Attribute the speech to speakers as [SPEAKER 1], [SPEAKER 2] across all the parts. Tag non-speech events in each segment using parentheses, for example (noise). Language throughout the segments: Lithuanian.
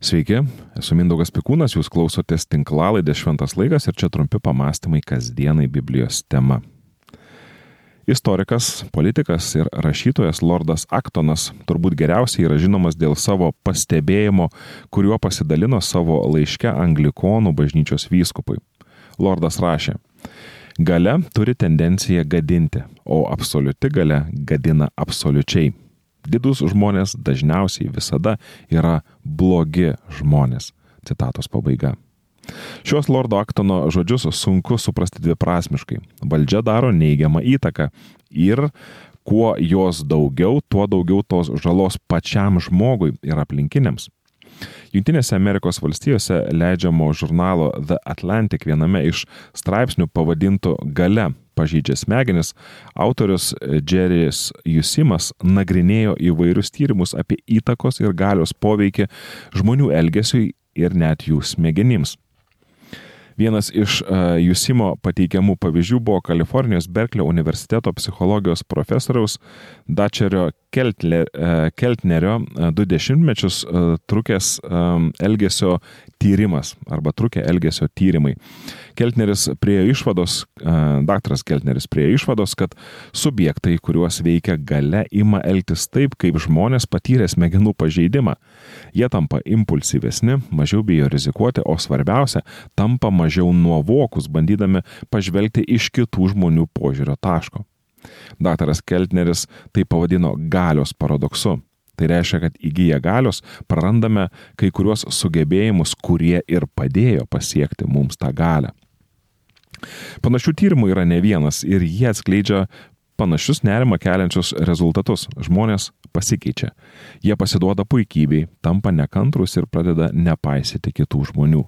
[SPEAKER 1] Sveiki, esu Mindaugas Pikūnas, jūs klausotės tinklalaidės Šventas laikas ir čia trumpi pamastymai kasdienai Biblijos tema. Istorikas, politikas ir rašytojas Lordas Aktonas turbūt geriausiai yra žinomas dėl savo pastebėjimo, kuriuo pasidalino savo laiške Anglikonų bažnyčios vyskupui. Lordas rašė, Gale turi tendenciją gadinti, o absoliuti gale gadina absoliučiai. Didus žmonės dažniausiai visada yra blogi žmonės. Citatos pabaiga. Šios Lordo Aktono žodžius sunku suprasti dviprasmiškai. Valdžia daro neigiamą įtaką ir kuo jos daugiau, tuo daugiau tos žalos pačiam žmogui ir aplinkiniams. Junktinėse Amerikos valstijose leidžiamo žurnalo The Atlantic viename iš straipsnių pavadintų Gale pažydžia smegenis, autorius Džeris Jusimas nagrinėjo įvairius tyrimus apie įtakos ir galios poveikį žmonių elgesiui ir net jų smegenims. Vienas iš Jusimo pateikiamų pavyzdžių buvo Kalifornijos Berklio universiteto psichologijos profesoriaus Dačerio Keltler, uh, Keltnerio uh, du dešimtmečius uh, trukęs elgesio tyrimas arba trukę elgesio tyrimai. Keltneris priejo išvados, daktaras Keltneris priejo išvados, kad subjektai, kuriuos veikia gale, ima elgtis taip, kaip žmonės patyrė smegenų pažeidimą. Jie tampa impulsyvesni, mažiau bijo rizikuoti, o svarbiausia, tampa mažiau nuovokus, bandydami pažvelgti iš kitų žmonių požiūrio taško. Daktaras Keltneris tai pavadino galios paradoksu. Tai reiškia, kad įgyję galios prarandame kai kuriuos sugebėjimus, kurie ir padėjo pasiekti mums tą galę. Panašių tyrimų yra ne vienas ir jie atskleidžia panašius nerimą keliančius rezultatus. Žmonės pasikeičia. Jie pasiduoda puikybei, tampa nekantrus ir pradeda nepaisyti kitų žmonių.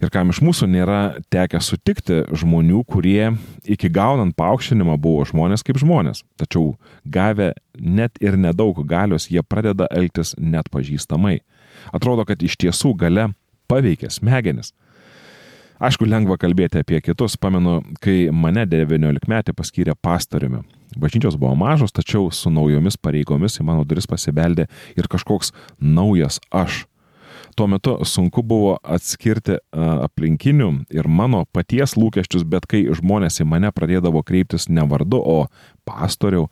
[SPEAKER 1] Ir kam iš mūsų nėra tekę sutikti žmonių, kurie iki gaunant paaukštinimą buvo žmonės kaip žmonės. Tačiau gavę net ir nedaug galios, jie pradeda elgtis net pažįstamai. Atrodo, kad iš tiesų gale paveikia smegenis. Aišku, lengva kalbėti apie kitus. Pamenu, kai mane 19 metį paskyrė pastoriumi. Bažnyčios buvo mažos, tačiau su naujomis pareigomis į mano duris pasibeldė ir kažkoks naujas aš tuo metu sunku buvo atskirti aplinkinių ir mano paties lūkesčius, bet kai žmonės į mane pradėdavo kreiptis ne vardu, o pastoriau,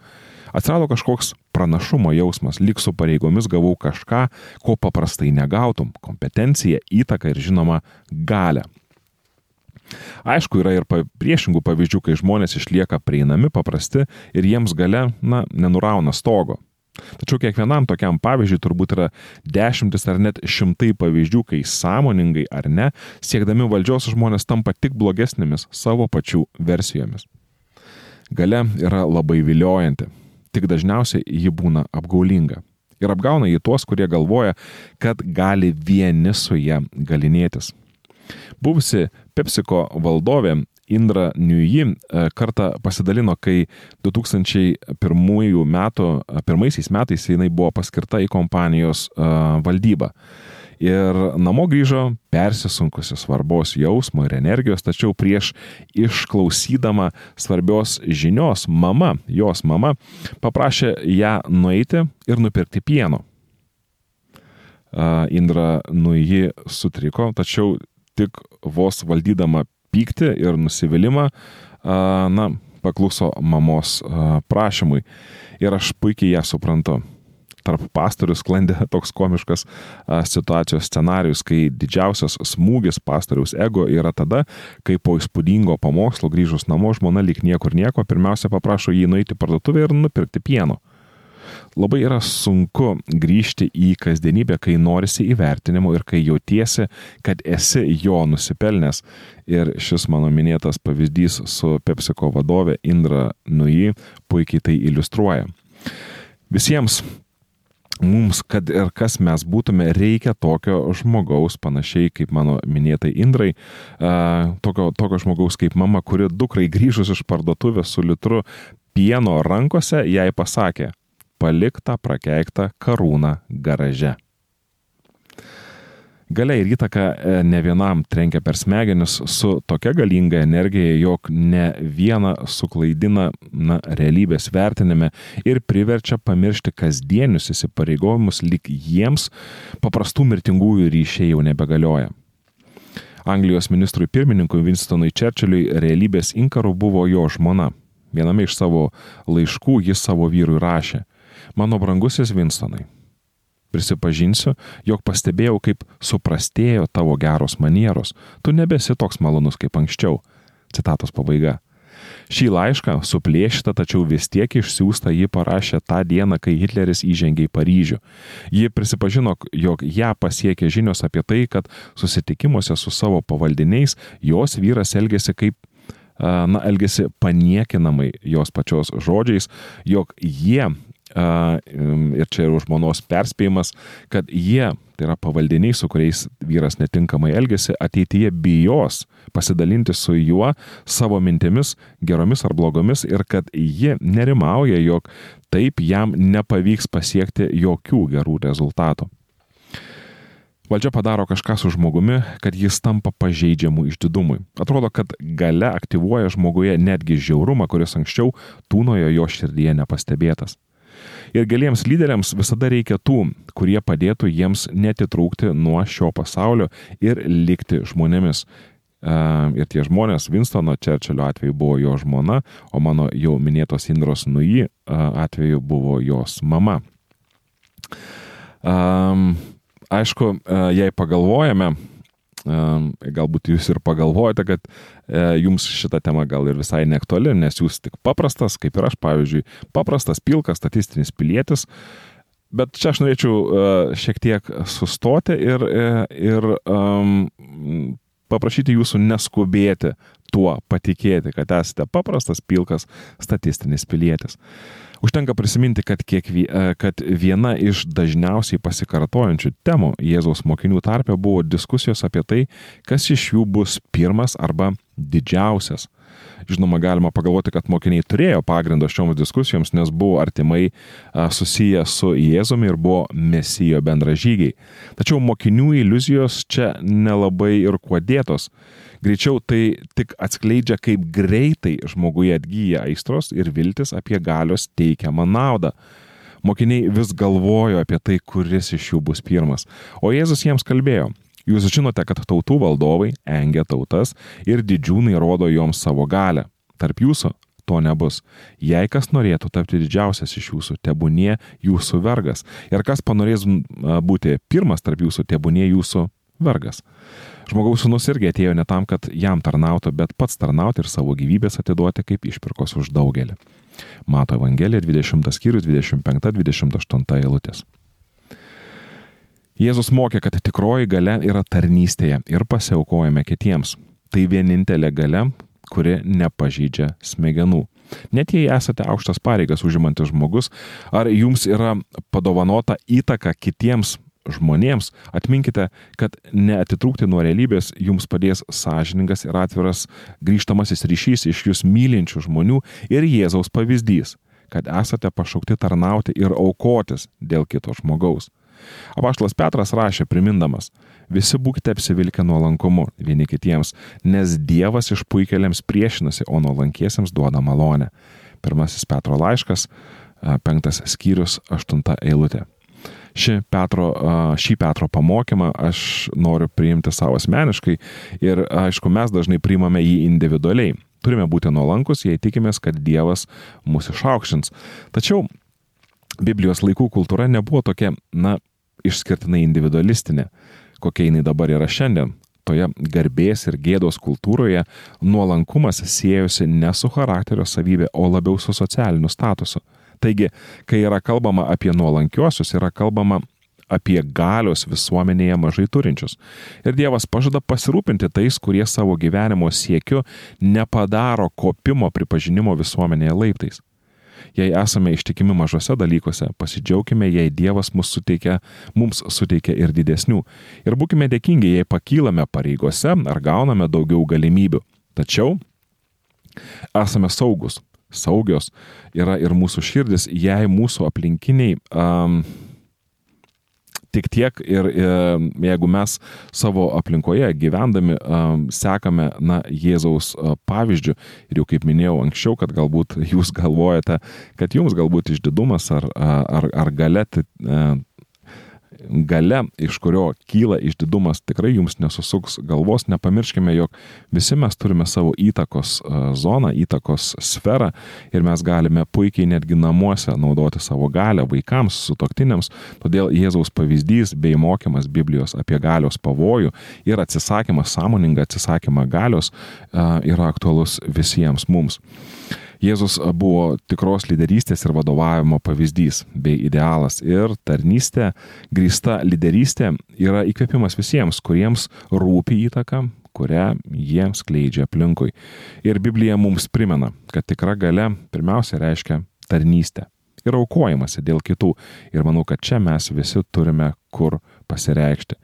[SPEAKER 1] atsirado kažkoks pranašumo jausmas, lyg su pareigomis gavau kažką, ko paprastai negautum - kompetenciją, įtaką ir žinoma galę. Aišku, yra ir priešingų pavyzdžių, kai žmonės išlieka prieinami, paprasti ir jiems gale, na, nenurauna stogo. Tačiau kiekvienam tokiam pavyzdžiui turbūt yra dešimtis ar net šimtai pavyzdžių, kai sąmoningai ar ne, siekdami valdžios žmonės tampa tik blogesnėmis savo pačių versijomis. Gale yra labai viliojanti, tik dažniausiai ji būna apgaulinga. Ir apgauna į tuos, kurie galvoja, kad gali vieni su ją galinėtis. Buvusi Pepsiko valdovė Indra Niuji e, kartą pasidalino, kai 2001 metų, e, pirmaisiais metais jinai buvo paskirta į kompanijos e, valdybą. Ir namo grįžo persisunkusi svarbos jausmo ir energijos, tačiau prieš išklausydama svarbios žinios, mama, jos mama, paprašė ją nueiti ir nupirkti pieno. Indra Nuji sutriko, tačiau tik vos valdydama pyktį ir nusivylimą, na, pakluso mamos prašymui. Ir aš puikiai ją suprantu. Tarp pastorių sklandė (laughs) toks komiškas situacijos scenarius, kai didžiausias smūgis pastoriaus ego yra tada, kai po įspūdingo pamokslo grįžus namo žmona lyg niekur nieko pirmiausia paprašo jį nueiti parduotuvę ir nupirkti pieno labai yra sunku grįžti į kasdienybę, kai norisi įvertinimo ir kai jautiesi, kad esi jo nusipelnęs. Ir šis mano minėtas pavyzdys su PepsiCo vadovė Indra Nui puikiai tai iliustruoja. Visiems mums, kad ir kas mes būtume, reikia tokio žmogaus, panašiai kaip mano minėtai Indrai, tokio, tokio žmogaus kaip mama, kuri dukrai grįžus iš parduotuvės su litru pieno rankose jai pasakė, palik tą prakeiktą karūną garaže. Galia ir įtaka e, ne vienam trenkia per smegenis su tokia galinga energija, jog ne vieną suklaidina na, realybės vertinime ir priverčia pamiršti kasdienius įsipareigojimus, lik jiems paprastų mirtingųjų ryšiai jau nebegalioja. Anglijos ministrui pirmininkui Winstonui Churchilliui realybės inkaru buvo jo žmona. Viename iš savo laiškų jis savo vyrui rašė, mano brangusis Winstonai, Prisipažinsiu, jog pastebėjau, kaip suprastėjo tavo geros manieros, tu nebesi toks malonus kaip anksčiau. Citatos pabaiga. Šį laišką, suplėšytą, tačiau vis tiek išsiųstą ji parašė tą dieną, kai Hitleris įžengė į Paryžių. Ji prisipažino, jog ją pasiekė žinios apie tai, kad susitikimuose su savo pavaldiniais jos vyras elgėsi kaip na, elgesi paniekinamai jos pačios žodžiais, jog jie ir čia ir žmonos perspėjimas, kad jie, tai yra pavaldiniai, su kuriais vyras netinkamai elgesi, ateityje bijos pasidalinti su juo savo mintimis, geromis ar blogomis ir kad ji nerimauja, jog taip jam nepavyks pasiekti jokių gerų rezultatų. Valdžia padaro kažką su žmogumi, kad jis tampa pažeidžiamų išdidumui. Atrodo, kad gale aktyvuoja žmoguje netgi žiaurumą, kuris anksčiau tūnojo jo širdyje nepastebėtas. Ir geliems lyderiams visada reikia tų, kurie padėtų jiems netitrūkti nuo šio pasaulio ir likti žmonėmis. Ir tie žmonės, Winstono Čerčilio atveju buvo jo žmona, o mano jau minėtos Indros Nui atveju buvo jos mama. Aišku, jei pagalvojame, galbūt jūs ir pagalvojate, kad e, jums šita tema gal ir visai neaktuali, nes jūs tik paprastas, kaip ir aš, pavyzdžiui, paprastas, pilkas, statistinis pilietis. Bet čia aš norėčiau e, šiek tiek sustoti ir, e, ir um, paprašyti jūsų neskubėti tuo patikėti, kad esate paprastas, pilkas, statistinis pilietis. Užtenka prisiminti, kad, kiekvie, kad viena iš dažniausiai pasikartojančių temų Jėzaus mokinių tarpe buvo diskusijos apie tai, kas iš jų bus pirmas arba didžiausias. Žinoma, galima pagalvoti, kad mokiniai turėjo pagrindo šioms diskusijoms, nes buvo artimai susiję su Jėzumi ir buvo mesijo bendražygiai. Tačiau mokinių iliuzijos čia nelabai ir kuo dėtos. Greičiau tai tik atskleidžia, kaip greitai žmoguje atgyja aistros ir viltis apie galios teikiamą naudą. Mokiniai vis galvojo apie tai, kuris iš jų bus pirmas. O Jėzus jiems kalbėjo, Jūs žinote, kad tautų valdovai engia tautas ir didžiūnai rodo joms savo galę. Tarp jūsų to nebus. Jei kas norėtų tapti didžiausias iš jūsų, tebūnie jūsų vergas. Ir kas panorės būti pirmas tarp jūsų, tebūnie jūsų vergas. Žmogaus sūnus irgi atėjo ne tam, kad jam tarnautų, bet pats tarnauti ir savo gyvybės atiduoti kaip išpirkos už daugelį. Mato Evangelija 20 skyrius 25-28 eilutės. Jėzus mokė, kad tikroji gale yra tarnystėje ir pasiaukojame kitiems. Tai vienintelė gale, kuri nepažydžia smegenų. Net jei esate aukštas pareigas užimantis žmogus, ar jums yra padovanota įtaka kitiems žmonėms, atminkite, kad neatitrūkti nuo realybės jums padės sąžiningas ir atviras grįžtamasis ryšys iš jūs mylinčių žmonių ir Jėzaus pavyzdys, kad esate pašaukti tarnauti ir aukotis dėl kito žmogaus. Apaštalas Petras rašė primindamas, visi būkite apsivilkę nuolankumu vieni kitiems, nes Dievas išpuikeliams priešinasi, o nuolankiesiems duoda malonę. Pirmasis Petro laiškas, penktas skyrius, aštunta eilutė ši Petro, šį Petro pamokymą aš noriu priimti savo asmeniškai ir aišku, mes dažnai priimame jį individualiai. Turime būti nuolankus, jei tikimės, kad Dievas mūsų išaukštins. Tačiau Biblijos laikų kultūra nebuvo tokia, na, išskirtinai individualistinė, kokia jinai dabar yra šiandien. Toje garbės ir gėdos kultūroje nuolankumas siejosi ne su charakterio savybė, o labiau su socialiniu statusu. Taigi, kai yra kalbama apie nuolankiuosius, yra kalbama apie galios visuomenėje mažai turinčius. Ir Dievas pažada pasirūpinti tais, kurie savo gyvenimo siekiu nepadaro kopimo pripažinimo visuomenėje laiptais. Jei esame ištikimi mažose dalykuose, pasidžiaugime, jei Dievas mums suteikia, mums suteikia ir didesnių. Ir būkime dėkingi, jei pakylame pareigose ar gauname daugiau galimybių. Tačiau esame saugus, saugios yra ir mūsų širdis, jei mūsų aplinkiniai um, Tik tiek ir jeigu mes savo aplinkoje gyvendami sekame na, Jėzaus pavyzdžių ir jau kaip minėjau anksčiau, kad galbūt (laughs) jūs galvojate, kad jums galbūt išdidumas ar, ar, ar galėti gale, iš kurio kyla išdidumas, tikrai jums nesusuks galvos. Nepamirškime, jog visi mes turime savo įtakos e, zoną, įtakos sferą ir mes galime puikiai netgi namuose naudoti savo galę vaikams, sutoktiniams. Todėl Jėzaus pavyzdys bei mokymas Biblijos apie galios pavojų ir atsisakymas, sąmoningą atsisakymą galios e, yra aktualus visiems mums. Jėzus buvo tikros lyderystės ir vadovavimo pavyzdys bei idealas ir tarnystė, grįsta lyderystė yra įkvėpimas visiems, kuriems rūpi įtaka, kurią jiems kleidžia aplinkui. Ir Biblija mums primena, kad tikra gale pirmiausia reiškia tarnystę ir aukojimąsi dėl kitų. Ir manau, kad čia mes visi turime kur pasireikšti.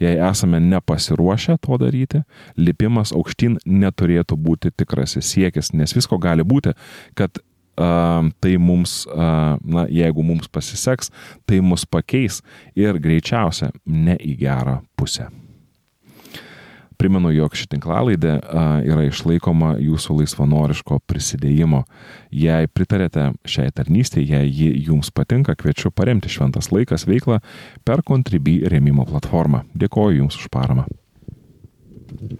[SPEAKER 1] Jei esame nepasiruošę to daryti, lipimas aukštyn neturėtų būti tikrasis siekis, nes visko gali būti, kad uh, tai mums, uh, na, jeigu mums pasiseks, tai mus pakeis ir greičiausia ne į gerą pusę. Primenu, jog ši tinklalaidė yra išlaikoma jūsų laisvanoriško prisidėjimo. Jei pritarėte šiai tarnystė, jei ji jums patinka, kviečiu paremti Šventas laikas veiklą per Contribui remimo platformą. Dėkoju Jums už paramą.